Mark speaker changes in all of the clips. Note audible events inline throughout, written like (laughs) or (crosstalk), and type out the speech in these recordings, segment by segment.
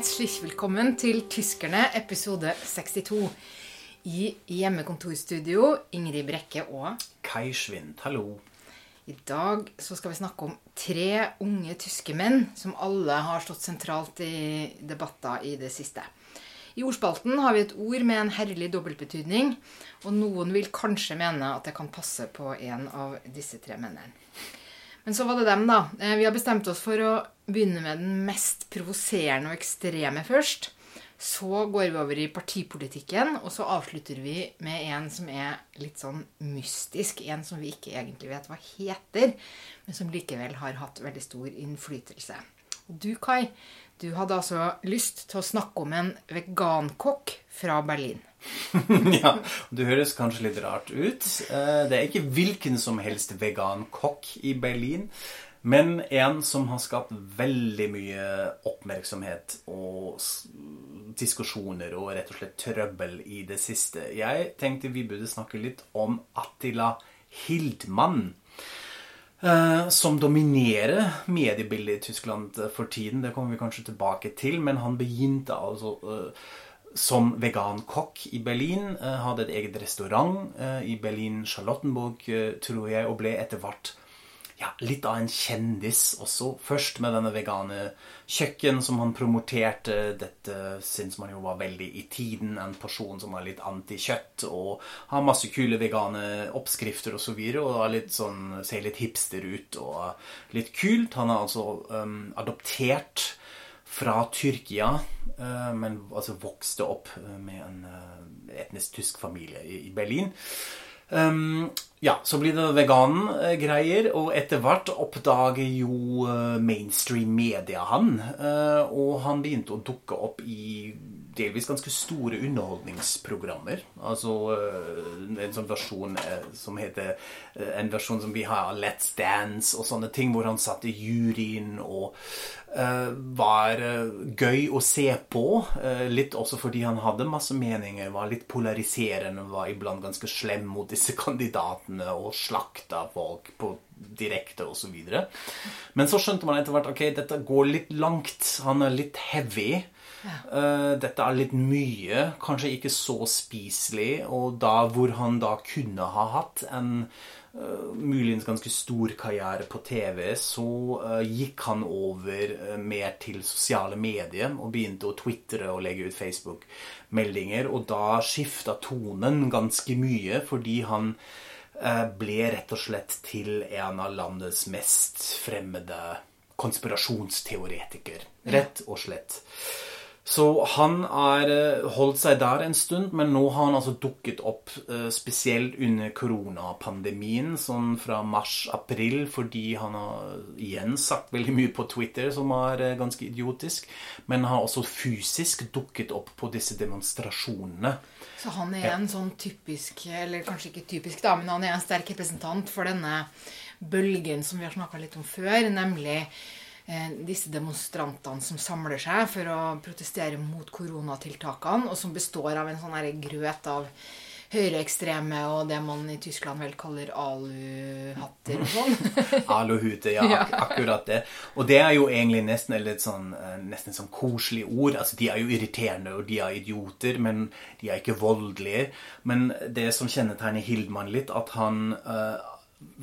Speaker 1: Herzlich velkommen til Tyskerne, episode 62. I hjemmekontorstudio Ingrid Brekke og
Speaker 2: Kai Schwind, hallo.
Speaker 1: I dag så skal vi snakke om tre unge tyske menn som alle har stått sentralt i debatter i det siste. I ordspalten har vi et ord med en herlig dobbeltbetydning, og noen vil kanskje mene at det kan passe på en av disse tre mennene. Men så var det dem, da. Eh, Vi har bestemt oss for å begynne med den mest provoserende og ekstreme først. Så går vi over i partipolitikken, og så avslutter vi med en som er litt sånn mystisk. En som vi ikke egentlig vet hva heter, men som likevel har hatt veldig stor innflytelse. Og du, Kai, du hadde altså lyst til å snakke om en vegankokk fra Berlin. (laughs)
Speaker 2: ja, Det høres kanskje litt rart ut. Eh, Det er ikke hvilken som helst vegankokk i Berlin, men en som har skapt veldig mye oppmerksomhet og diskusjoner og rett og slett trøbbel i det siste. Jeg tenkte vi burde snakke litt om Attila Hildmann. Eh, Som dominerer mediebildet i Tyskland eh, for tiden. Det kommer vi kanskje tilbake til. Men han begynte altså eh, som vegankokk i Berlin. Hadde et eget restaurant i Berlin-Charlottenburg, tror jeg, og ble etter hvert ja, litt av en kjendis også. Først med denne vegane kjøkken som han promoterte. Dette syns man jo var veldig i tiden. En person som er litt anti-kjøtt og har masse kule vegane oppskrifter osv. Og, så videre, og er litt sånn, ser litt hipster ut og litt kult. Han er altså um, adoptert fra Tyrkia, uh, men altså vokste opp eh, med en uh, etnisk tysk familie i i Berlin. Um, ja, så blir det vegan-greier, og etter hvert oppdager jo eh, mainstream media han. eh, og han begynte å dukke opp i delvis ganske store underholdningsprogrammer. Altså eh, en sånn versjon eh, som heter eh, En versjon som vi har Let's Dance og sånne ting, hvor han satt i juryen og uh, var gøy å se på. Uh, litt også fordi han hadde masse meninger, var litt polariserende, var iblant ganske slem mot disse kandidatene og slakta folk på direkte osv. Men så skjønte man etter hvert ok, dette går litt langt. Han er litt heavy. Eh, dette er litt mye, kanskje ikke så spiselig. Og da hvor han da kunne ha hatt en uh, muligens ganske stor karriere på TV, så uh, gikk han over uh, mer til sosiale medier og begynte å twitre og legge ut Facebook-meldinger. Og da skifta tonen ganske mye, fordi han ble rett og slett til en av landets mest fremmede konspirasjonsteoretiker. Rett og slett. Så han har eh, holdt seg der en stund, men nå har han altså dukket opp eh, spesielt under koronapandemien, sånn fra mars-april, fordi han har igjen sagt veldig mye på Twitter som er eh, ganske idiotisk, men har også fysisk dukket opp på disse demonstrasjonene.
Speaker 1: Så han er en sånn typisk, eller kanskje ikke typisk, da, men han er en sterk representant for denne bølgen som vi har snakka litt om før, nemlig disse demonstrantene som samler seg for å protestere mot koronatiltakene, og som består av en sånn grøt av høyreekstreme og det man i Tyskland vel kaller aluhatter og sånn. (laughs)
Speaker 2: Aluhute, ja, ak akkurat det. Og det er jo egentlig nesten et sånn, eh, nesten sånn koselig ord. Altså, De er jo irriterende, og de er idioter, men de er ikke voldelige. Men det som kjennetegner Hildmann litt, at han eh,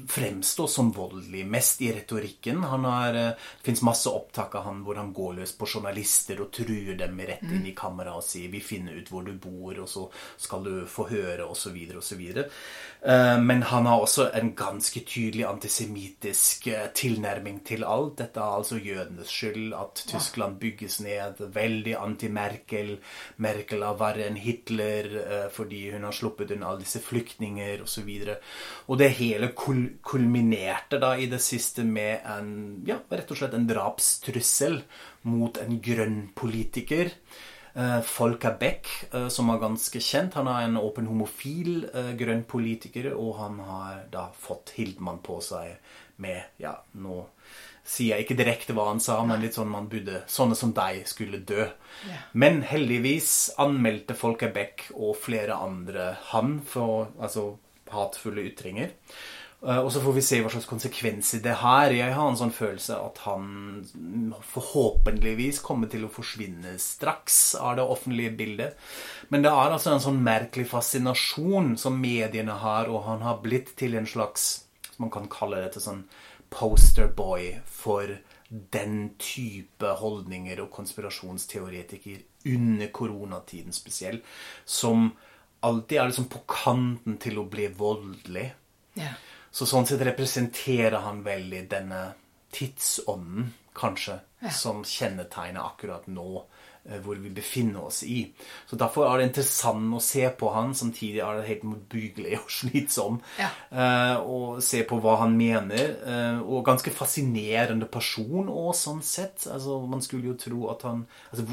Speaker 2: fremstår som voldelig, mest i retorikken. Har, eh, det fins masse opptak av han hvor han går løs på journalister og truer dem rett inn i kameraet og sier 'vi finner ut hvor du bor', og så skal du få høre, osv., osv. Uh, men han har også en ganske tydelig antisemittisk eh, tilnærming til alt. Dette er altså jødenes skyld at Tyskland bygges ned. Veldig anti-Merkel. Merkel er verre enn Hitler eh, fordi hun har sluppet unna alle disse flyktninger osv. Og, så og det hele kul kulminerte da i det siste med en, ja, rett og slett en drapstrussel mot en grønn politiker. Eh, Volker Beck, eh, som er ganske kjent. Han er en åpen homofil eh, grønn politiker, og han har da fått Hildmann på seg med Ja, nå sier jeg ikke direkte hva han sa, men litt sånn man burde Sånne som deg skulle dø.
Speaker 1: Ja.
Speaker 2: Men heldigvis anmeldte Folka Beck og flere andre han for altså, hatefulle ytringer. Eh, Og så får vi se hva slags konsekvenser det har. Jeg har en sånn følelse at han forhåpentligvis kommer til å forsvinne straks av det offentlige bildet. Men det er altså en sånn merkelig fascinasjon som mediene har, og han har blitt til en slags Man kan kalle det til sånn posterboy for den type holdninger og konspirasjonsteoretiker under koronatiden spesielt, som alltid er liksom på kanten til å bli voldelig.
Speaker 1: Ja.
Speaker 2: Så sånn sett representerer han veldig denne tidsånden, kanskje, som kjennetegner akkurat nå eh, hvor vi befinner oss i. Så Derfor er det interessant å se på han, samtidig er det helt motbyggelig og (laughs) slitsom.
Speaker 1: Ja.
Speaker 2: å se på hva han mener. eh, og ganske fascinerende person òg, sånn sett. Altså, man skulle jo tro at han altså,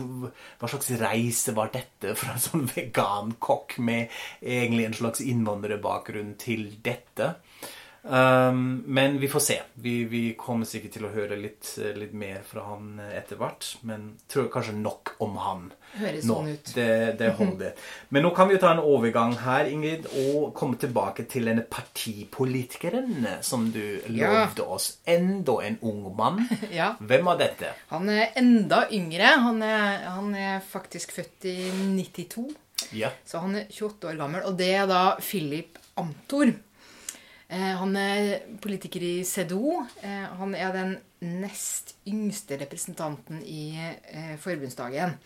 Speaker 2: Hva slags reise var dette fra en sånn (laughs) vegankokk med egentlig en slags innvandrerbakgrunn til dette? Um, men vi får se. Vi, vi kommer sikkert til å høre litt, litt mer fra han etter hvert. Men tror kanskje nok om han
Speaker 1: Høres
Speaker 2: nå.
Speaker 1: sånn ut.
Speaker 2: Det, det (laughs) holder. Men nå kan vi jo ta en overgang her, Ingrid, og komme tilbake til denne partipolitikeren som du
Speaker 1: Ja.
Speaker 2: lovde oss. Enda en ung mann. (laughs)
Speaker 1: Ja.
Speaker 2: Hvem var dette?
Speaker 1: Han er enda yngre. Han er, han er faktisk født i 92.
Speaker 2: Ja.
Speaker 1: Så han er 28 år gammel. Og det er da Philip Amthor. Eh, han er politiker i CDO. Eh, han er den nest yngste representanten i eh, forbundsdagen.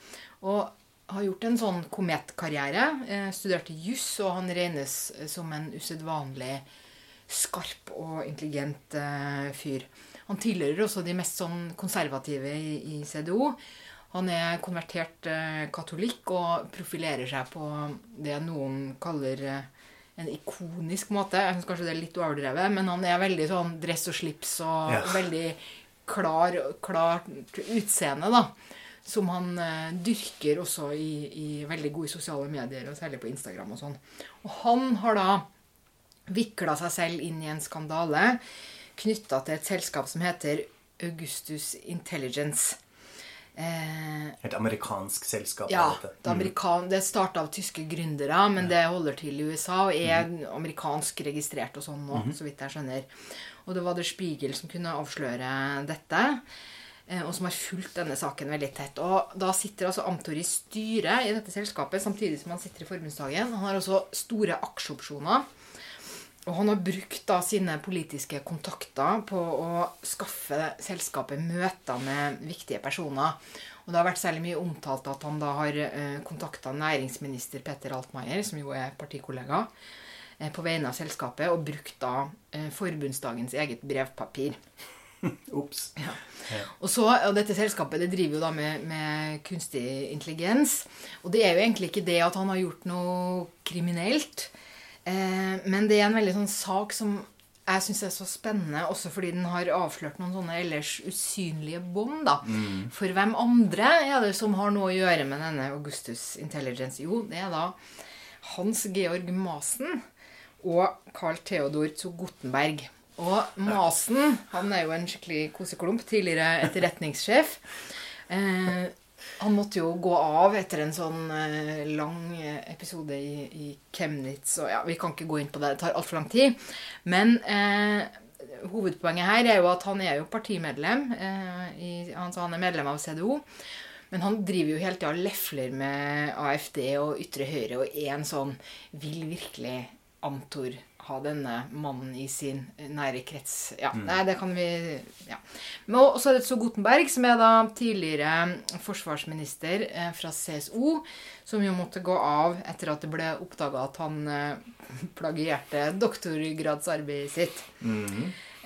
Speaker 1: Og har gjort en sånn kometkarriere. Studerte juss, og han regnes som en usedvanlig skarp og intelligent fyr. Han tilhører også de mest sånn konservative i, CDO. Han er konvertert katolikk og profilerer seg på det noen kaller en ikonisk måte. Jeg synes kanskje det er litt overdrevet, men han er veldig sånn dress og slips og
Speaker 2: Ja.
Speaker 1: veldig klar, klart utseende, da. Som han eh, dyrker også i, i veldig gode sosiale medier, og særlig på Instagram og sånn. Og han har da vikla seg selv inn i en skandale knytta til et selskap som heter Augustus Intelligence. Eh,
Speaker 2: Et amerikansk selskap.
Speaker 1: ja, det, amerikan det starta av tyske gründere, men det holder til i USA og er amerikansk registrert og sånn nå, så vidt jeg skjønner. Og det var Der Spiegel som kunne avsløre dette, eh, og som har fulgt denne saken veldig tett. Og da sitter altså Amtor i styret i dette selskapet, samtidig som han sitter i forbundsdagen. Han har også store aksjeopsjoner. Og han har brukt da sine politiske kontakter på å skaffe selskapet møter med viktige personer. Og det har vært særlig mye omtalt at han da har eh, kontakta næringsminister Petter Altmaier, som jo er partikollega, eh, på vegne av selskapet, og brukt da eh, forbundsdagens eget brevpapir. (laughs)
Speaker 2: Ops.
Speaker 1: Ja. Og, så, og dette selskapet det driver jo da med, med kunstig intelligens. Og det er jo egentlig ikke det at han har gjort noe kriminelt. Eh, men det er en veldig sånn sak som jeg syns er så spennende, også fordi den har avslørt noen sånne ellers usynlige bånd. da. For hvem andre er det som har noe å gjøre med denne Augustus Intelligence? Jo, det er da Hans Georg Masen og Carl Theodor zu. Og Masen han er jo en skikkelig koseklump, tidligere etterretningssjef. Eh, han måtte jo gå av etter en sånn eh, lang eh, episode i, i Chemnitz. Og ja, vi kan ikke gå inn på det, det tar altfor lang tid. Men eh, hovedpoenget her er jo at han er jo partimedlem. Eh, i, han, han er medlem av CDO. Men han driver jo hele tida og lefler med AFD og ytre høyre og er en sånn Vil virkelig Amtor ha denne mannen i sin nære krets? Ja, nei, det kan vi Ja. Men og så er det så Gutenberg, som er da tidligere forsvarsminister eh, fra CSO, som jo måtte gå av etter at det ble oppdaga at han eh, (laughs) plagierte doktorgradsarbeidet sitt.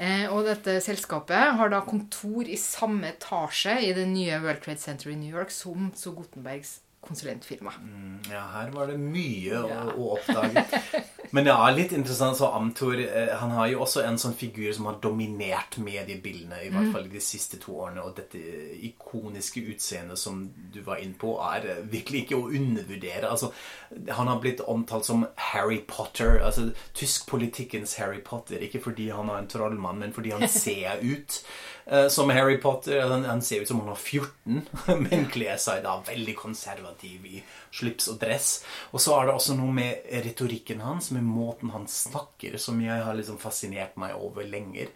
Speaker 1: Eh, og dette selskapet har da kontor i samme etasje i det nye World Trade Center i New York som så Gutenbergs konsulentfirma.
Speaker 2: Ja, her var det mye å, å oppdage. (laughs) Men det er litt interessant, så Amtor eh, han har jo også en sånn figur som har dominert mediebildene, i hvert fall de siste to årene. Og dette ikoniske utseendet som du var inne på, er eh, virkelig ikke å undervurdere. Altså, han har blitt omtalt som Harry Potter, altså tyskpolitikkens Harry Potter. Ikke fordi han er en trollmann, men fordi han (laughs) ser ut som Harry Potter. Han, han ser ut som han har 14, (laughs) men kler seg da veldig konservativ i slips og dress. Og så er det også noe med retorikken hans, med måten han snakker, som jeg har liksom fascinert meg over lenger.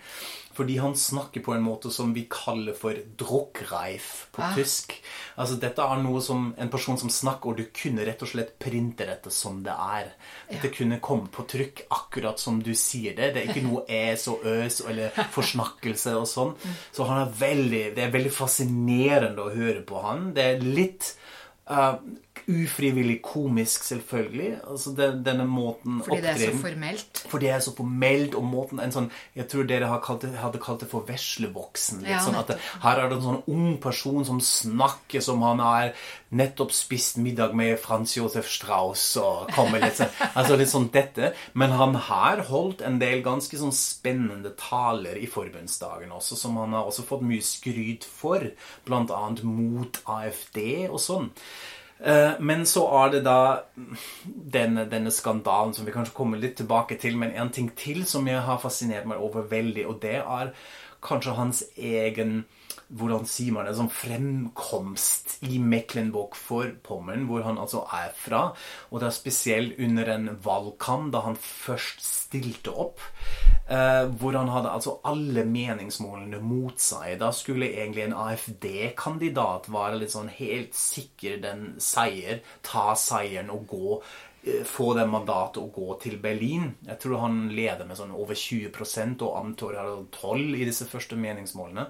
Speaker 2: Fordi han snakker på en måte som vi kaller for druckreif på
Speaker 1: Ah.
Speaker 2: tysk. Altså Dette er noe som en person som snakker, og du kunne rett og slett printe dette som det er. Dette kunne komme på trykk akkurat som du sier det. Det er ikke noe es og øs eller forsnakkelse og sånn. Så han er veldig, det er veldig fascinerende å høre på han. Det er litt eh, ufrivillig komisk, selvfølgelig. Altså den, denne måten
Speaker 1: Fordi det er så formelt.
Speaker 2: Fordi det er så formelt, og måten en sånn Jeg tror dere har kalt det, hadde kalt det for veslevoksen. Litt
Speaker 1: Ja,
Speaker 2: sånn at det. Her er det en sånn ung person som snakker som han har nettopp spist middag med Frans Josef Strauss og kommer litt sånn (laughs) Altså litt sånn dette. Men han har holdt en del ganske sånn spennende taler i forbundsdagen også, som han har også fått mye skryt for. Blant annet mot AFD og sånn. Eh, Men så er det da denne, denne skandalen som vi kanskje kommer litt tilbake til. Men en ting til som jeg har fascinert meg over veldig, og det er kanskje hans egen hvordan sier man det, sånn fremkomst i Mecklenburg-Vorpommern, hvor han altså er fra. Og det er spesielt under en valgkamp, da han først stilte opp. Eh, hvor han hadde altså alle meningsmålene mot seg. Da skulle egentlig en AFD-kandidat være litt sånn helt sikker den seier, ta seieren og gå få det mandatet å gå til Berlin. Jeg tror han leder med sånn over 20 og antar har 12 i disse første meningsmålene.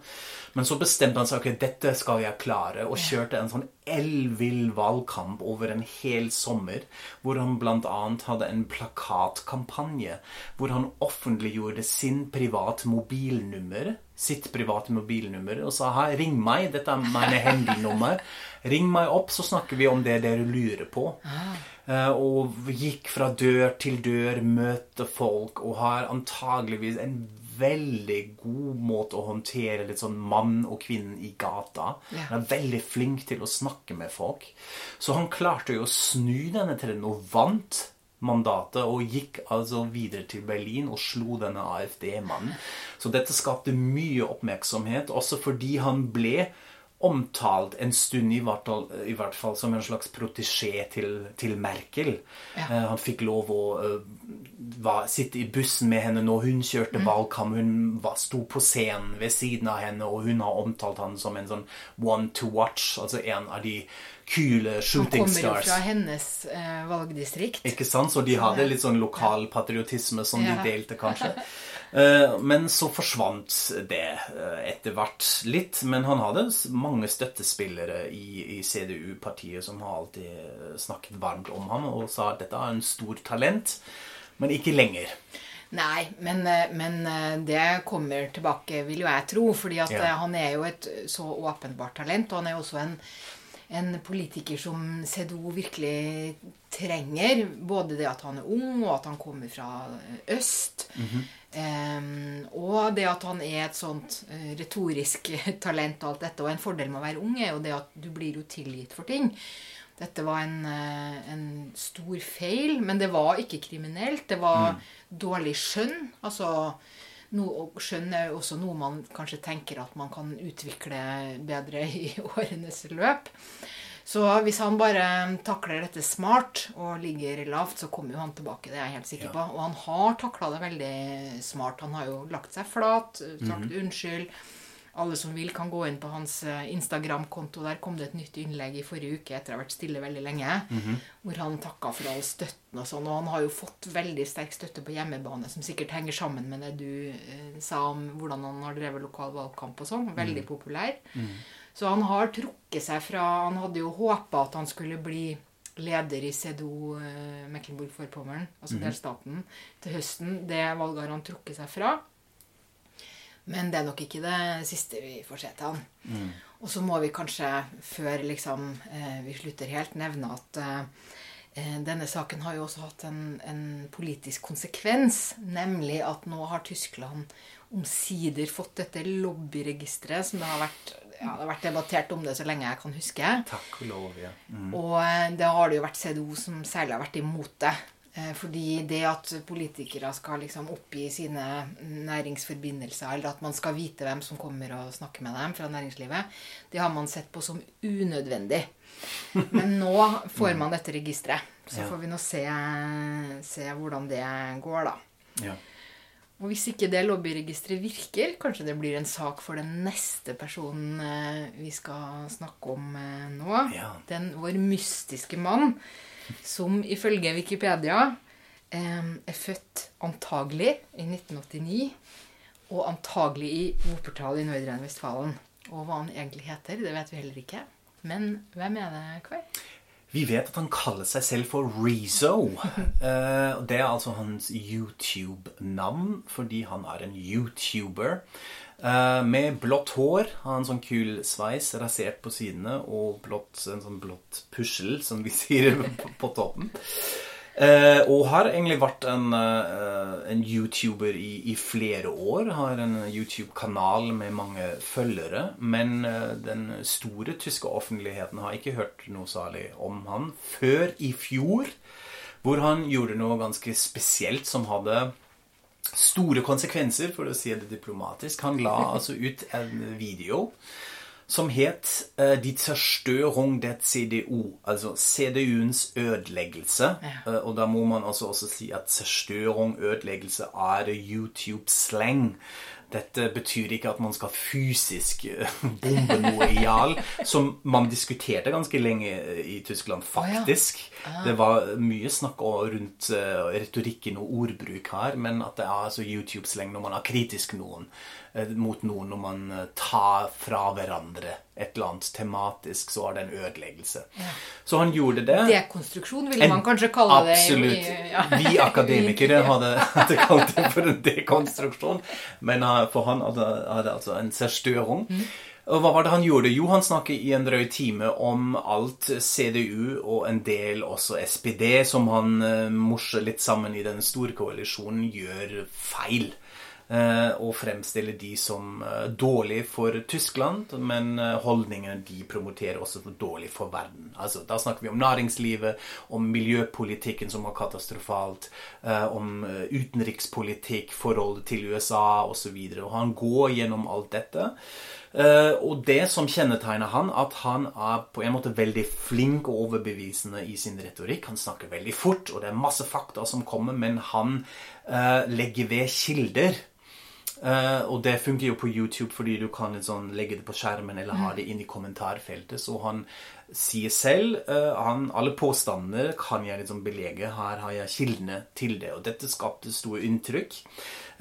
Speaker 2: Men så bestemte han seg ok, dette skal jeg klare, og kjørte en sånn elvill valgkamp over en hel sommer, hvor han bl.a. hadde en plakatkampanje hvor han offentliggjorde sin privat mobilnummer sitt private mobilnummer og sa her, ring meg, dette er mine handynummer. (laughs) Ring meg opp, så snakker vi om det dere lurer på. Eh, og gikk fra dør til dør, møtte folk, og har antageligvis en veldig god måte å håndtere litt sånn mann og kvinnen i gata.
Speaker 1: Ja.
Speaker 2: Han er veldig flink til å snakke med folk. Så han klarte jo å snu denne trenden og vant mandatet og gikk altså videre til Berlin og slo denne AFD-mannen. Så dette skapte mye oppmerksomhet, også fordi han ble omtalt en stund i hvert fall, i hvert fall som en slags protesjé til, til Merkel.
Speaker 1: Ja.
Speaker 2: Eh, han fikk lov å uh, var, sitte i bussen med henne når hun kjørte valgkamp. Hun var, sto på scenen ved siden av henne, og hun har omtalt han som en sånn one to watch, altså en av de kule shooting
Speaker 1: Han
Speaker 2: shooting
Speaker 1: kommer jo
Speaker 2: stars.
Speaker 1: fra hennes eh, valgdistrikt.
Speaker 2: Ikke sant? Så de hadde litt sånn lokal patriotisme som
Speaker 1: Ja.
Speaker 2: de delte, kanskje. (laughs) Eh, Men så forsvant det eh, etter hvert litt. Men han hadde mange støttespillere i, i CDU-partiet som har alltid eh, snakket varmt om ham og sa at dette er en stor talent, men ikke lenger.
Speaker 1: Nei, men, men det kommer tilbake, vil jo jeg tro. fordi at
Speaker 2: Ja.
Speaker 1: han er jo et så åpenbart talent. Og han er jo også en, en politiker som CDO virkelig trenger. Både det at han er ung, og at han kommer fra øst. um, og det at han er et sånt eh, retorisk (laughs) talent og alt dette. Og en fordel med å være ung er jo det at du blir jo tilgitt for ting. Dette var en, eh, en stor feil, men det var ikke kriminelt. Det var dårlig skjønn. Altså, no, og skjønn er jo også noe man kanskje tenker at man kan utvikle bedre i (laughs) årenes løp. Så hvis han bare takler dette smart og ligger lavt, så kommer jo han tilbake. Det er jeg helt sikker på. Og han har takla det veldig smart. Han har jo lagt seg flat, sagt unnskyld. Alle som vil, kan gå inn på hans eh, Instagram-konto. Der kom det et nytt innlegg i forrige uke etter å ha vært stille veldig lenge. Hvor han takka for all støtten og sånn. Og han har jo fått veldig sterk støtte på hjemmebane, som sikkert henger sammen med det du eh, sa om hvordan han har drevet lokal valgkamp og sånn. Veldig populær. Så han har trukket seg fra Han hadde jo håpa at han skulle bli leder i CDO eh, Mecklenburg-Vorpommern, altså delstaten, til høsten. Det valget har han trukket seg fra. Men det er nok ikke det siste vi får se til han. Og så må vi kanskje, før liksom, eh, vi slutter helt, nevne at eh, eh, denne saken har jo også hatt en, en politisk konsekvens. Nemlig at nå har Tyskland omsider fått dette lobbyregisteret som det har vært ja, det har vært debattert om det så lenge jeg kan huske.
Speaker 2: Takk og lov, ja. Mm.
Speaker 1: Og det har det jo vært CDO som særlig har vært imot det. Eh, Fordi det at politikere skal liksom oppgi sine næringsforbindelser, eller at man skal vite hvem som kommer og snakker med dem fra næringslivet, det har man sett på som unødvendig. Men nå får man dette registeret. Så får vi nå se, se hvordan det går, da.
Speaker 2: Ja.
Speaker 1: Og hvis ikke det lobbyregisteret virker, kanskje det blir en sak for den neste personen eh, vi skal snakke om eh, nå.
Speaker 2: Ja.
Speaker 1: Den vår mystiske mann, som ifølge Wikipedia er født antagelig i 1989, og antagelig i Wuppertal i Nordre Vestfalen. Og hva han egentlig heter, det vet vi heller ikke. Men hvem er det, Kai?
Speaker 2: Vi vet at han kaller seg selv for Rezo. (laughs) Eh, det er altså hans YouTube-navn, fordi han er en YouTuber. Eh, med blått hår, har en sånn kul sveis rasert på sidene, og blått, en sånn blått pussel, som vi (laughs) sier på, på toppen. Uh, og har egentlig vært en, uh, en YouTuber i, i flere år. Har en YouTube-kanal med mange følgere. Men den store tyske offentligheten har ikke hørt noe særlig om han før i fjor. Hvor han gjorde noe ganske spesielt som hadde store konsekvenser, for å si det diplomatisk. Han la altså ut en video som het uh, 'Die Zerstörung der CDU', altså CDU-ens ødeleggelse. Eh, og da må man altså også si at zerstörung, ødeleggelse, er YouTube-slang. Dette betyr ikke at man skal fysisk eh, bombe noe i hjel, (laughs) som man diskuterte ganske lenge eh, i Tyskland, faktisk. Det var mye snakk rundt eh, retorikken og ordbruk her, men at det er altså YouTube-sleng når man er kritisk noen, eh, mot noen, når man eh, tar fra hverandre et eller annet tematisk, så er det en ødeleggelse. Så han gjorde det.
Speaker 1: Dekonstruksjon ville man kanskje kalle det.
Speaker 2: Absolutt.
Speaker 1: ja.
Speaker 2: Vi akademikere (laughs) hadde, hadde kalt det for en dekonstruksjon, men eh, for han hadde, hadde altså en zerstörung. Og hva var det han gjorde? Jo, han snakket i en drøy time om alt CDU og en del også SPD, som han morser litt sammen i den store koalisjonen, gjør feil. Eh, og fremstiller de som dårlige dårlig for Tyskland, men eh, holdningene de promoterer også for dårlig for verden. Altså, da snakker vi om næringslivet, om miljøpolitikken som var katastrofalt, eh, om eh, utenrikspolitikk, forholdet til USA osv. Han går gjennom alt dette. Uh, og det som kjennetegner han, at han er på en måte veldig flink og overbevisende i sin retorikk. Han snakker veldig fort, og det er masse fakta som kommer, men han uh, legger ved kilder. Eh, og det funker jo på YouTube fordi du kan sånn legge det på skjermen eller ha det inn i kommentarfeltet. Så han sier selv uh, han, Alle påstander kan jeg liksom belege. Her har jeg kildene til det. Og dette skapte store inntrykk.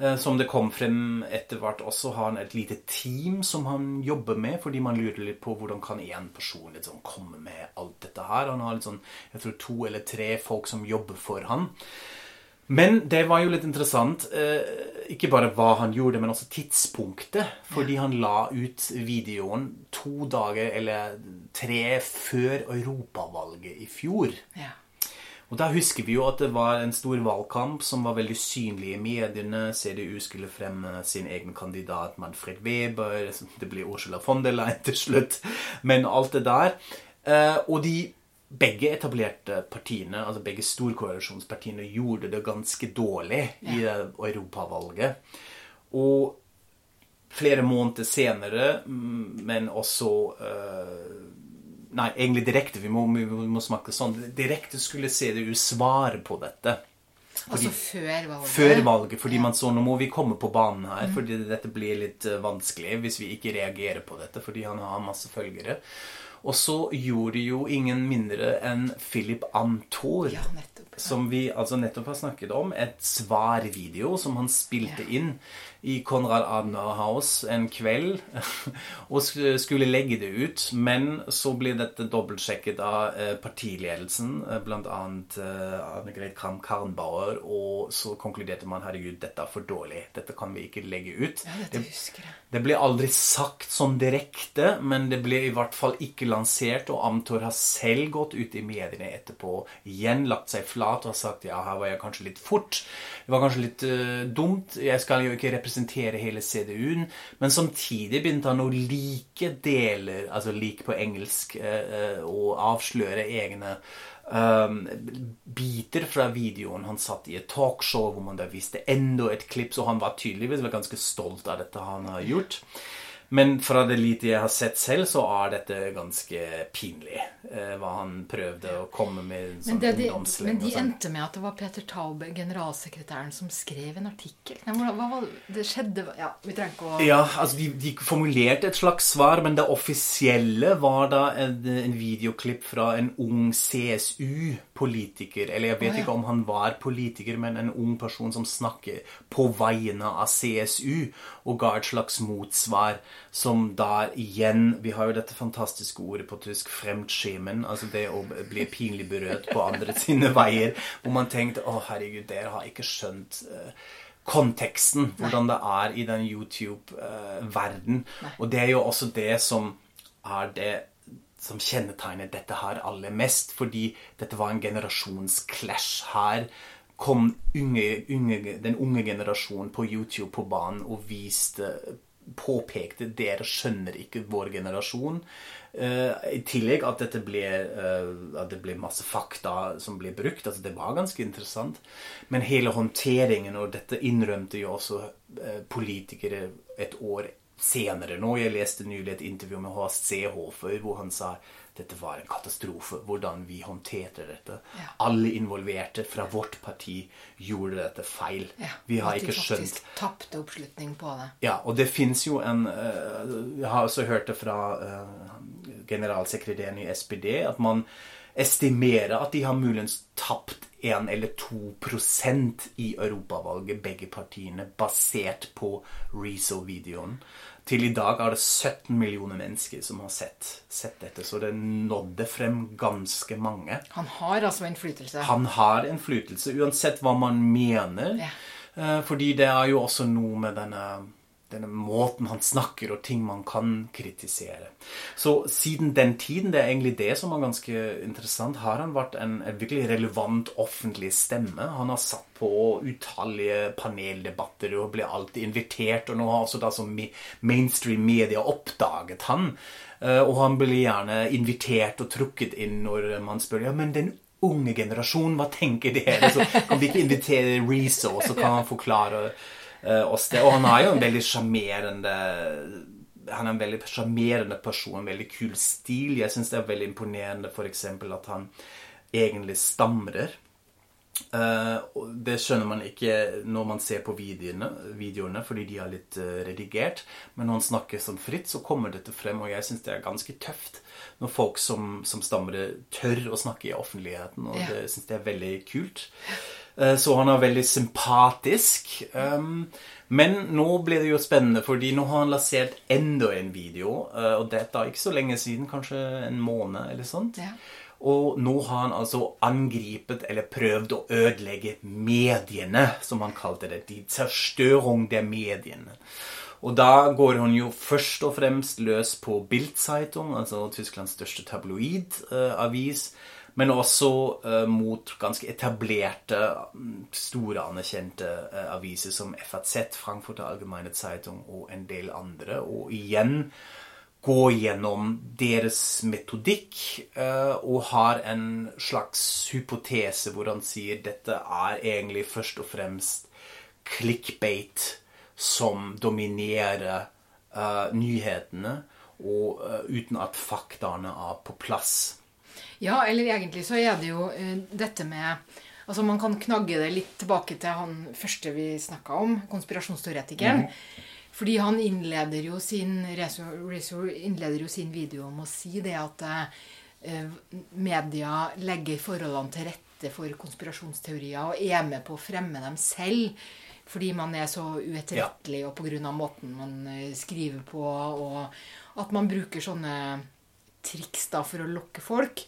Speaker 2: Uh, som det kom frem etter hvert også, har han et lite team som han jobber med, fordi man lurer litt på hvordan kan én person liksom komme med alt dette her. Han har litt sånn, jeg tror to eller tre folk som jobber for han. Men det var jo litt interessant. Eh, ikke bare hva han gjorde, men også tidspunktet. Fordi han la ut videoen to dager eller tre før europavalget i fjor.
Speaker 1: Ja.
Speaker 2: Og da husker vi jo at det var en stor valgkamp som var veldig synlig i mediene. CDU skulle fremme sin egen kandidat Manfred Weber. Det ble Ursula von der Leyen til slutt. Men alt det der. Eh, og de begge etablerte partiene, altså begge storkoalisjonspartiene, gjorde det ganske dårlig i det europavalget. Og flere måneder senere, mm, men også eh, Nei, egentlig direkte. Vi må, vi må snakke sånn. Direkte skulle CDU svare på dette.
Speaker 1: Altså før valget.
Speaker 2: Før valget, fordi man så nå må vi komme på banen her, fordi dette blir litt eh, vanskelig hvis vi ikke reagerer på dette, fordi han har masse følgere. Og så gjorde jo ingen mindre enn Philip Amthor,
Speaker 1: Ja, nettopp.
Speaker 2: Som vi altså nettopp har snakket om, et svarvideo som han spilte inn i Konrad Adenauer House en kveld, (laughs) og skulle legge det ut, men så blir dette dobbeltsjekket av eh, partiledelsen, eh, blant annet eh, Anne Greit Kram Karnbauer, og så konkluderte man, herregud, dette er for dårlig, dette kan vi ikke legge ut.
Speaker 1: Ja, dette husker jeg.
Speaker 2: Det ble aldri sagt sånn direkte, men det ble i hvert fall ikke lansert, og Amtor har selv gått ut i mediene etterpå, igjen lagt seg flat og har sagt ja, her var jeg kanskje litt fort, det var kanskje litt uh, dumt, jeg skal jo ikke representere hele CDU-en, men samtidig begynte han å like deler, altså like på engelsk, eh, og avsløre egne um, biter fra videoen. Han satt i et talkshow hvor man da viste enda et klipp, så han var tydeligvis ganske stolt av dette han har gjort. Men fra det lite jeg har sett selv, så er dette ganske pinlig. Eh, hva han prøvde å komme med
Speaker 1: sånn men, de, men de sånn. endte med at det var Peter Taube, generalsekretæren, som skrev en artikkel. Nei, hva, hva, det skjedde Ja, vi trenger ikke å
Speaker 2: Ja, altså de, de, formulerte et slags svar, men det offisielle var da en, en videoklipp fra en ung CSU-politiker. Eller jeg vet oh, ja. ikke om han var politiker, men en ung person som snakker på vegne av CSU, og ga et slags motsvar som da igjen Vi har jo dette fantastiske ordet på tysk 'fremtschemen', altså det å bli pinlig berørt på andre (laughs) sine veier, hvor man tenkte 'Å, herregud, dere har ikke skjønt' uh, konteksten, hvordan det er i den YouTube-verden. Uh, og det er jo også det som er det som kjennetegnet dette her aller mest, fordi dette var en generasjonsclash her kom unge, unge, den unge generasjonen på YouTube på banen og viste påpekte dere skjønner ikke vår generasjon. Uh, I tillegg at, dette ble, uh, at det ble masse fakta som ble brukt. altså Det var ganske interessant. Men hele håndteringen, og dette innrømte jo også uh, politikere et år senere nå. Jeg leste nylig et intervju med H.C. Håfer hvor han sa dette var en katastrofe. Hvordan vi håndterte dette. Ja. Alle involverte fra vårt parti gjorde dette feil. Ja, vi har ikke skjønt At de faktisk
Speaker 1: tapte oppslutning på det.
Speaker 2: Ja, og det fins jo en uh, Jeg har også hørt det fra uh, generalsekretæren i SPD at man estimerer at de har muligens tapt 1 eller 2% i europavalget, begge partiene, basert på Rezo-videoen. Til i dag er det 17 millioner mennesker som har sett, sett, dette, så det nådde frem ganske mange.
Speaker 1: Han har altså innflytelse?
Speaker 2: Han har innflytelse, uansett hva man mener. Ja. Eh, fordi det er jo også noe med denne denne måten han snakker og ting man kan kritisere. Så siden den tiden, det er egentlig det som er ganske interessant, har han vært en, en virkelig relevant offentlig stemme. Han har satt på utallige paneldebatter og ble alltid invitert. Og nå har også da som mainstream media oppdaget han. Eh, og han blir gjerne invitert og trukket inn når man spør ja, men den unge generasjonen, hva tenker de? Så kan vi ikke invitere Rezo, så kan (laughs) han forklare oss det. Og han er jo en veldig sjarmerende han er en veldig sjarmerende person, en veldig kul stil. Jeg syns det er veldig imponerende f.eks. at han egentlig stamrer. Uh, det skjønner man ikke når man ser på videoene, videoene fordi de er litt uh, redigert. Men når han snakker som fritt, så kommer dette frem, og jeg syns det er ganske tøft når folk som, som stammer, tør å snakke i offentligheten. Og det syns jeg er veldig kult. Uh, så han er veldig sympatisk. Um, men nå blir det jo spennende, fordi nå har han lansert enda en video. Uh, og dette er ikke så lenge siden, kanskje en måned eller sånt. Ja. Og nå har han altså angripet, eller prøvd å ødelegge mediene, som han kalte det. De zerstørung der mediene. Og da går han jo først og fremst løs på Bildzeitung, altså Tysklands største tabloidavis. Uh, men også uh, mot ganske etablerte, mm, store, anerkjente uh, aviser som FAZ, Frankfurter Allgemeine Zeitung og en del andre. Og igjen gå gjennom deres metodikk uh, og har en slags hypotese hvor han sier dette er egentlig først og fremst clickbait som dominerer nyhetene, og uten at faktaene er på plass.
Speaker 1: Ja, eller egentlig så er det jo uh, dette med Altså Man kan knagge det litt tilbake til han første vi snakka om, konspirasjonsteoretikeren. Mm. Fordi han innleder jo, sin, innleder jo sin video om å si det at uh, media legger forholdene til rette for konspirasjonsteorier og er med på å fremme dem selv. Fordi man er så uetterrettelig, ja. og pga. måten man skriver på, og at man bruker sånne triks da for å lokke folk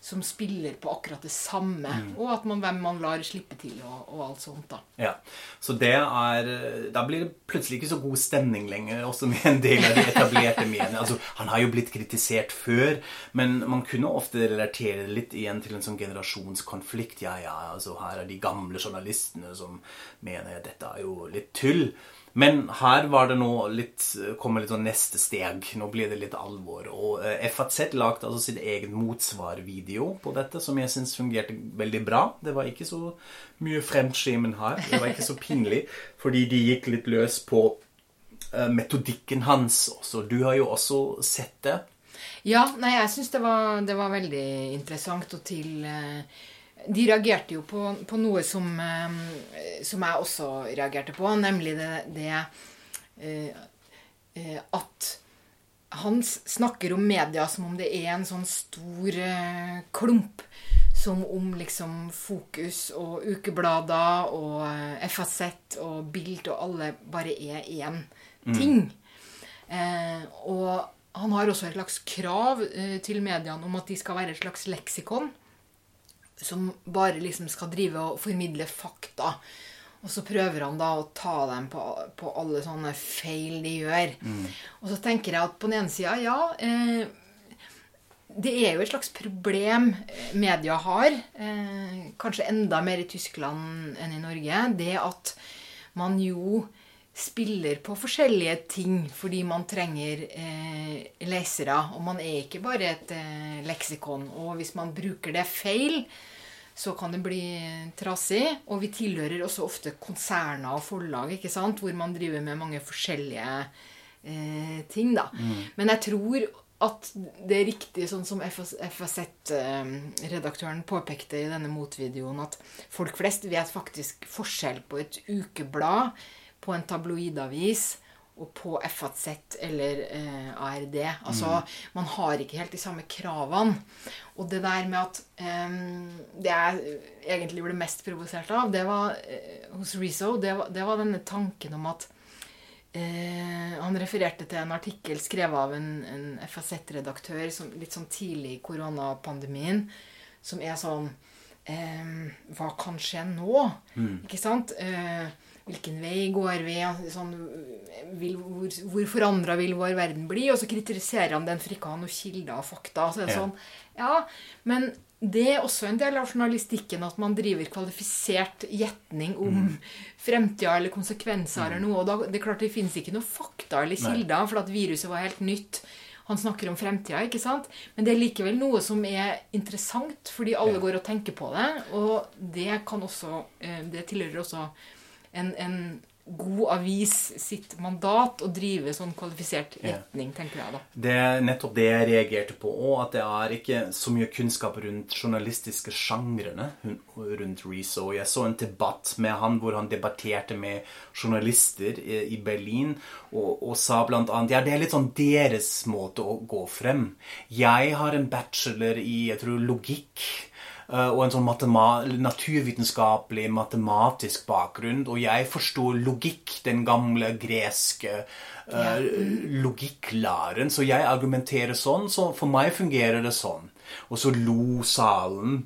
Speaker 1: som spiller på akkurat det samme. Mm. Og at man, hvem man lar slippe til, og, og, alt sånt. da.
Speaker 2: Ja, Så det er Da blir det plutselig ikke så god stemning lenger, også med en del av de etablerte mediene. Altså, han har jo blitt kritisert før, men man kunne ofte relatere det litt igjen til en sånn generasjonskonflikt. Ja, ja, altså her er de gamle journalistene som mener at dette er jo litt tull. Men her var det nå litt, kommer litt sånn neste steg. Nå blir det litt alvor. Og eh, FAZ lagde altså sitt egen motsvarvideo på dette, som jeg syns fungerte veldig bra. Det var ikke så mye fremskimen her. Det var ikke så pinlig, fordi de gikk litt løs på eh, metodikken hans også. Du har jo også sett det.
Speaker 1: Ja, nei, jeg syns det, det, var veldig interessant og til eh, De reagerte jo på, på noe som, eh, som, jeg også reagerte på, nemlig det, det eh, at han snakker om media som om det er en sånn stor klump. Som om liksom Fokus og ukeblader og FAZ og Bild og alle bare er én mm. ting. Mm. Eh, og han har også et slags krav eh, til mediene om at de skal være et slags leksikon. Som bare liksom skal drive og formidle fakta. Og så prøver han da å ta dem på, på alle sånne feil de gjør. Mm. Og så tenker jeg at på den ene sida, ja eh, Det er jo et slags problem media har. Eh, kanskje enda mer i Tyskland enn i Norge. Det at man jo spiller på forskjellige ting fordi man trenger eh, lesere. Og man er ikke bare et eh, leksikon. Og hvis man bruker det feil, så kan det bli trasig. Og vi tilhører også ofte konserner og forlag, ikke sant? hvor man driver med mange forskjellige eh, ting. da. Mm. Men jeg tror at det er riktig, sånn som FAZ-redaktøren eh, påpekte i denne motvideoen, at folk flest vet faktisk forskjell på et ukeblad på en tabloidavis og på FHZ eller eh, ARD. Altså, mm. man har ikke helt de samme kravene. Og det der med at eh, Det jeg egentlig ble mest provosert av, det var eh, hos Rezo, det var, det var, denne tanken om at eh, Han refererte til en artikkel skrevet av en, en FHZ-redaktør litt sånn tidlig i koronapandemien, som er sånn eh, Hva kan skje nå? Mm. Ikke sant? Eh, Hvilken vei går vi? Sånn, vil, hvor hvor forandra vil vår verden bli? Og så kritiserer han den for ikke å ha noen kilder og fakta. Så er det ja. sånn, ja, Men det er også en del av journalistikken at man driver kvalifisert gjetning om mm. fremtida eller konsekvenser mm. eller noe. Og da, det er klart det finnes ikke noe fakta eller kilder, for at viruset var helt nytt. Han snakker om fremtida, ikke sant? Men det er likevel noe som er interessant, fordi alle ja. går og tenker på det. Og det kan også eh, Det tilhører også en, en god avis sitt mandat å drive sånn kvalifisert retning, ja. tenker jeg da.
Speaker 2: Det er nettopp det jeg reagerte på òg, at det er ikke så mye kunnskap rundt journalistiske sjangrene rundt Rezo. Jeg så en debatt med han hvor han debatterte med journalister i Berlin og, og sa blant annet ja, det er litt sånn deres måte å gå frem. Jeg har en bachelor i jeg tror, logikk. Eh, og en sånn matema naturvitenskapelig, matematisk bakgrunn. Og jeg forsto logikk, den gamle greske uh, logikklæren. Så jeg argumenterer sånn, så for meg fungerer det sånn. Og så lo salen.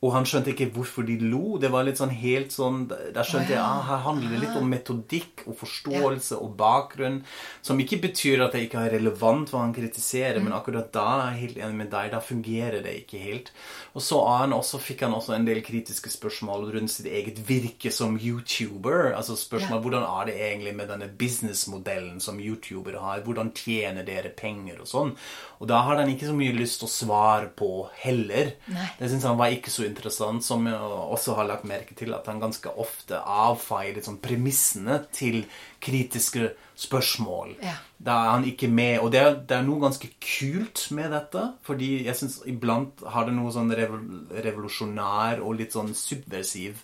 Speaker 2: Og han skjønte ikke hvorfor de lo. Det var litt sånn helt sånn Der skjønte jeg ah, her handler det litt om metodikk og forståelse og bakgrunn. Som ikke betyr at det ikke er relevant hva han kritiserer, men akkurat da er jeg helt enig med deg. Da fungerer det ikke helt. Og så han også, fikk han også en del kritiske spørsmål rundt sitt eget virke som YouTuber. Altså spørsmål hvordan er det egentlig med denne businessmodellen som YouTuber har? Hvordan tjener dere penger og sånn? Og da har han ikke så mye lyst til å svare på heller. Nei. Det syns han var ikke så interessant, som jeg også har lagt merke til, at han ganske ofte avfeier liksom premissene til kritiske spørsmål. Ja. Da er han ikke med. Og det er, det er, noe ganske kult med dette. Fordi jeg syns iblant har det noe sånn revolusjonær og litt sånn subversiv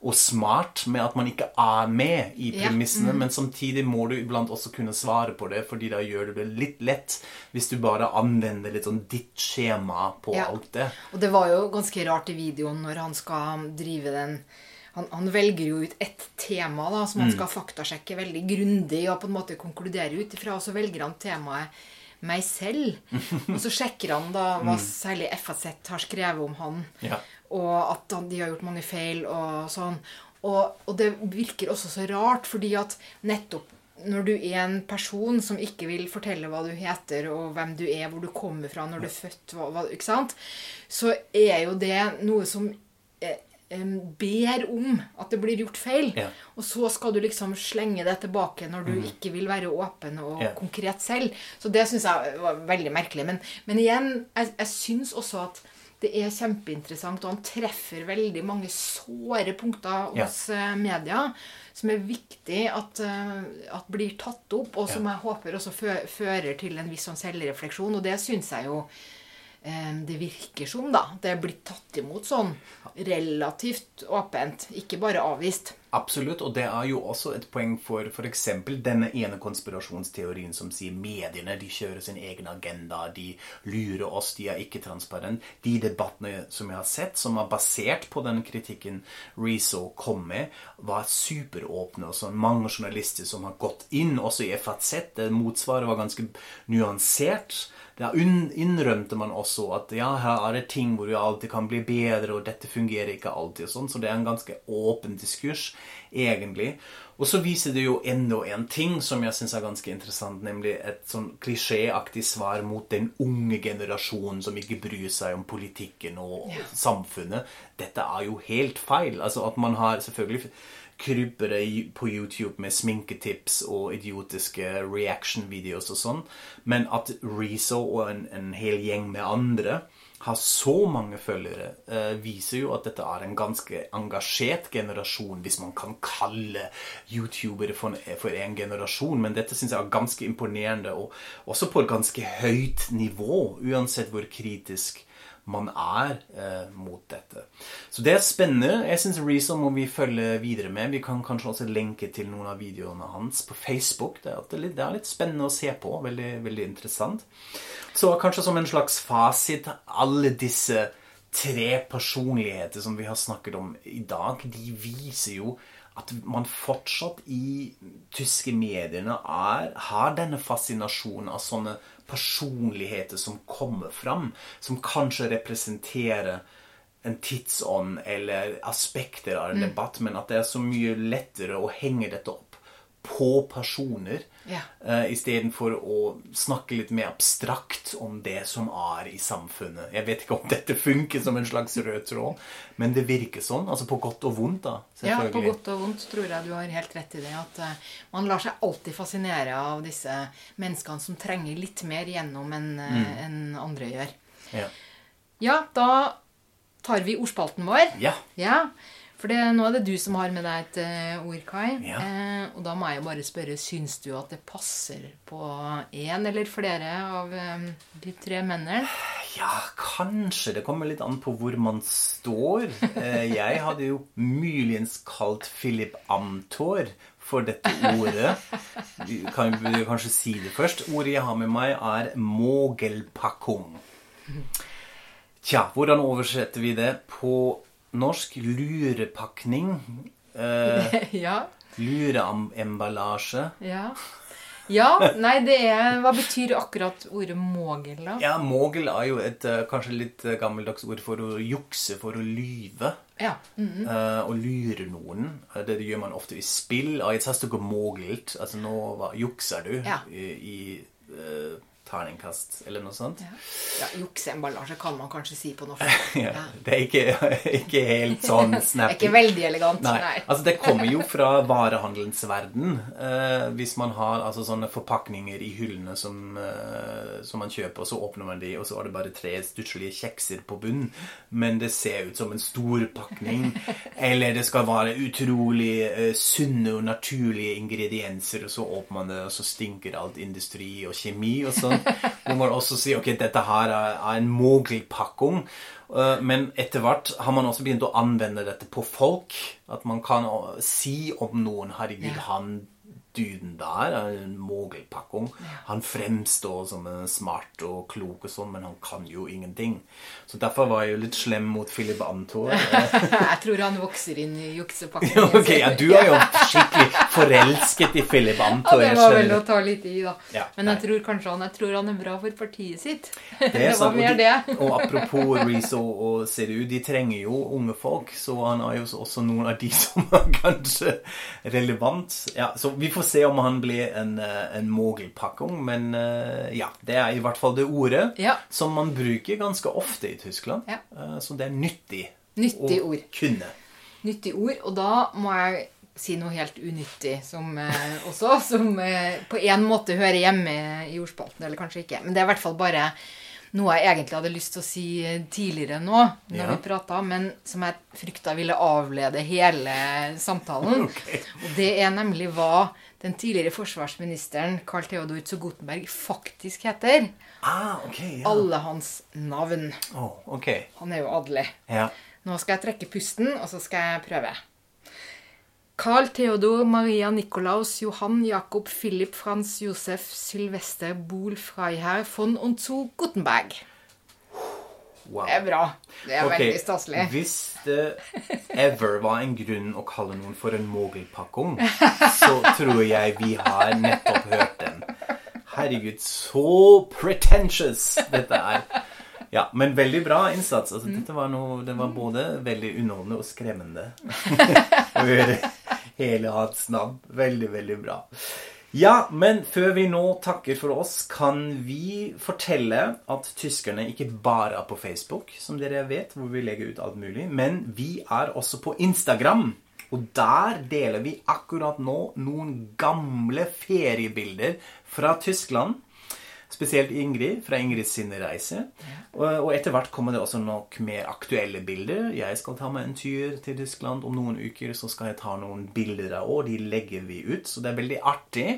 Speaker 2: og smart med at man ikke er med i premissene, ja. mm. men samtidig må du iblant også kunne svare på det, fordi da gjør det litt lett hvis du bare anvender litt sånn ditt skjema på ja. alt det.
Speaker 1: Og det var jo ganske rart i videoen når han skal drive den han, han, velger jo ut ett tema da, som han mm. skal faktasjekke veldig grundig og på en måte konkludere ut ifra, og så velger han temaet meg selv. (laughs) Og så sjekker han da hva mm. særlig FAZ har skrevet om han. Ja og at de har gjort mange feil og sånn. Og, og, det virker også så rart, fordi at nettopp når du er en person som ikke vil fortelle hva du heter, og hvem du er, hvor du kommer fra, når du er født, hva, hva, ikke sant? så er jo det noe som eh, ber om at det blir gjort feil. Ja. Og så skal du liksom slenge det tilbake når du mm. ikke vil være åpen og ja. konkret selv. Så det syns jeg var veldig merkelig. Men, men igjen, jeg, jeg syns også at det er kjempeinteressant, og han treffer veldig mange såre punkter hos ja. media som er viktig at, eh, at blir tatt opp, og som
Speaker 2: Ja.
Speaker 1: jeg håper også fø fører til en viss sånn selvrefleksjon. Og det syns jeg jo eh, det virker som, da. Det er blitt tatt imot sånn relativt åpent, ikke bare avvist.
Speaker 2: Absolutt, og det er jo også et poeng for f.eks. denne ene konspirasjonsteorien som sier mediene de kjører sin egen agenda, de lurer oss, de er ikke transparent. De debattene som jeg har sett, som er basert på den kritikken Rezo kom med, var superåpne. og så Mange journalister som har gått inn, også i FAZ. Det motsvaret var ganske nyansert. Da innrømte man også at ja, her er det ting hvor du alltid kan bli bedre, og dette fungerer ikke alltid. og sånn, Så det er en ganske åpen diskurs, egentlig. Og så viser det jo enda en ting som jeg syns er ganske interessant, nemlig et sånn klisjéaktig svar mot den unge generasjonen som ikke bryr seg om politikken og samfunnet. Dette er jo helt feil. Altså at man har selvfølgelig krypere på YouTube med sminketips og idiotiske reaction-videos og sånn, men at Rezo og en, en hel gjeng med andre har så mange følgere, eh, viser jo at dette er en ganske engasjert generasjon, hvis man kan kalle youtubere for for en generasjon. Men dette syns jeg er ganske imponerende, og også på et ganske høyt nivå, uansett hvor kritisk man er eh, mot dette. Så det er spennende. Jeg syns Rezo må vi følge videre med. Vi kan kanskje også lenke til noen av videoene hans på Facebook. Det er, litt, det er litt spennende å se på. Veldig, veldig interessant. Så kanskje som en slags fasit, alle disse tre personligheter som vi har snakket om i dag, de viser jo at man fortsatt i tyske mediene er, har denne fascinasjonen av sånne personligheter som kommer fram, som kanskje representerer en tidsånd eller aspekter av en debatt, men at det er så mye lettere å henge dette opp på personer
Speaker 1: Ja.
Speaker 2: uh, istedenfor å snakke litt mer abstrakt om det som er i samfunnet. Jeg vet ikke om dette funker som en slags rød tråd, men det virker sånn. Altså på godt og vondt, da.
Speaker 1: Ja, på godt og vondt tror jeg du har helt rett i det. At uh, man lar seg alltid fascinere av disse menneskene som trenger litt mer gjennom enn eh, en andre gjør.
Speaker 2: Ja.
Speaker 1: Ja, da tar vi ordspalten vår.
Speaker 2: ja.
Speaker 1: Ja, for det, nå er det du som har med deg et eh, ord, Kai.
Speaker 2: Ja.
Speaker 1: Eh, og da må jeg bare spørre, syns du at det passer på én eller flere av eh, de tre mennene?
Speaker 2: Ja, kanskje. Det kommer litt an på hvor man står. Eh, Jeg hadde jo muligens kalt Philip Amthor for dette ordet. Du Kan vi kanskje si det først? Ordet jeg har med meg, er mogelpakkung. Tja, hvordan oversetter vi det på norsk? Lurepakning. Eh, (laughs)
Speaker 1: ja.
Speaker 2: Lureemballasje.
Speaker 1: Ja. Ja, nei, det er Hva betyr akkurat ordet mogel, da?
Speaker 2: Ja, mogel er jo et eh, kanskje litt gammeldags ord for å jukse, for å lyve.
Speaker 1: Ja. Mm.
Speaker 2: eh, og lure noen. Eh, Det gjør man ofte i spill. Ah, jetzt hast du gemogelt. Altså, nå hva, jukser du
Speaker 1: Ja.
Speaker 2: i, i eh, terningkast, eller noe sånt.
Speaker 1: Ja, ja Jukseemballasje kan man kanskje si på norsk. (laughs)
Speaker 2: Ja,
Speaker 1: Ja.
Speaker 2: Det er ikke, (laughs) ikke helt sånn (laughs) snappy.
Speaker 1: ikke veldig elegant.
Speaker 2: Nei,
Speaker 1: Nei.
Speaker 2: altså Det kommer jo fra varehandelens verden. Eh, hvis man har altså sånne forpakninger i hyllene som, eh, som man kjøper, og så åpner man de, og så er det bare tre stusslige kjekser på bunnen. Men det ser ut som en stor pakning. Eller det skal være utrolig eh, sunne og naturlige ingredienser, og så åpner man det, og så stinker alt industri og kjemi og sånn. (laughs) Hvor man også sier ok, dette her er, en mogelpakking. Eh, Men etter hvert har man også begynt å anvende dette på folk. At man kan si om noen Herregud,
Speaker 1: Ja.
Speaker 2: han duden der er en mogelpakking. Han fremstår som en smart og klok og sånn, men han kan jo ingenting. Så derfor var jeg jo litt slem mot Philip Antor. (laughs)
Speaker 1: jeg tror han vokser inn i juksepakken. (laughs)
Speaker 2: ok, ja, du er jo skikkelig forelsket i Philip
Speaker 1: Ja, det var vel å ta litt i, da.
Speaker 2: Ja,
Speaker 1: Men jeg tror kanskje han, jeg tror han er bra for partiet sitt.
Speaker 2: Det, (laughs)
Speaker 1: Det var
Speaker 2: sant,
Speaker 1: mer
Speaker 2: og,
Speaker 1: det.
Speaker 2: og apropos Rezo og CDU, de trenger jo unge folk, så han er jo også noen av de som er kanskje relevant. Ja, så vi får se om han blir en, eh, en mogelpakking, men eh, ja, det er i hvert fall det ordet
Speaker 1: Ja.
Speaker 2: som man bruker ganske ofte i Tyskland.
Speaker 1: Ja.
Speaker 2: Eh, Så det er nyttig
Speaker 1: Nyttig
Speaker 2: å
Speaker 1: ord.
Speaker 2: kunne.
Speaker 1: Nyttig ord. Og da må jeg si noe helt unyttig som, eh, også, som eh, på en måte hører hjemme i ordspalten, eller kanskje ikke. Men det er i hvert fall bare noe jeg egentlig hadde lyst til å si tidligere nå, når
Speaker 2: Ja.
Speaker 1: vi prata, men som jeg frykta ville avlede hele samtalen. (laughs)
Speaker 2: okay.
Speaker 1: Og det er nemlig hva den tidligere forsvarsministeren Carl Theodor Zogotenberg faktisk heter.
Speaker 2: Ah, ok. Ja.
Speaker 1: Alle hans navn.
Speaker 2: Oh, ok.
Speaker 1: Han er jo adelig.
Speaker 2: Ja.
Speaker 1: Nå skal jeg trekke pusten, og så skal jeg prøve. Carl Theodor Maria Nikolaus Johann Jakob Philipp Franz Josef Sylvester Bohl Freiherr von und zu Gutenberg.
Speaker 2: Wow.
Speaker 1: Det er bra. Det er
Speaker 2: okay.
Speaker 1: veldig staselig.
Speaker 2: Hvis det ever var en grunn å kalle noen for en mogelpakkung, (laughs) så tror jeg vi har nettopp hørt den. Herregud, så pretentious dette er. Ja, men veldig bra innsats. Altså, dette var noe, det var både veldig underholdende og skremmende (laughs) å høre hele hans navn. Veldig, veldig bra. Ja, men før vi nå takker for oss, kan vi fortelle at tyskerne ikke bare er på Facebook, som dere vet, hvor vi legger ut alt mulig, men vi er også på Instagram. Og der deler vi akkurat nå noen gamle feriebilder fra Tyskland. Spesielt Ingrid, fra Ingrids sine reise. Og, og etter hvert kommer det også nok mer aktuelle bilder. Jeg skal ta meg en tur til Tyskland om noen uker, så skal jeg ta noen bilder av år. de legger vi ut. Så det er veldig artig.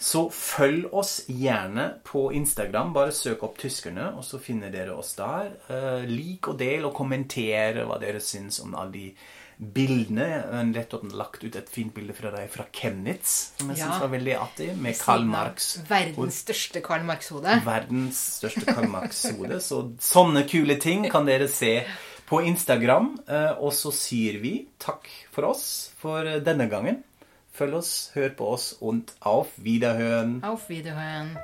Speaker 2: Så følg oss gjerne på Instagram. Bare søk opp tyskerne, og så finner dere oss der. Eh, lik og del og kommentere hva dere syns om alle de bildene. Nettopp lagt ut et fint bilde fra deg fra Chemnitz, som jeg
Speaker 1: Ja.
Speaker 2: syns var veldig artig, med Karl Marx.
Speaker 1: Verdens største Karl Marx-hode.
Speaker 2: Verdens største Karl Marx-hode. Så sånne kule ting kan dere se på Instagram. Eh, Og så sier vi takk for oss for denne gangen. Følg oss, hør på oss, und auf Wiederhören.
Speaker 1: Auf Wiederhören.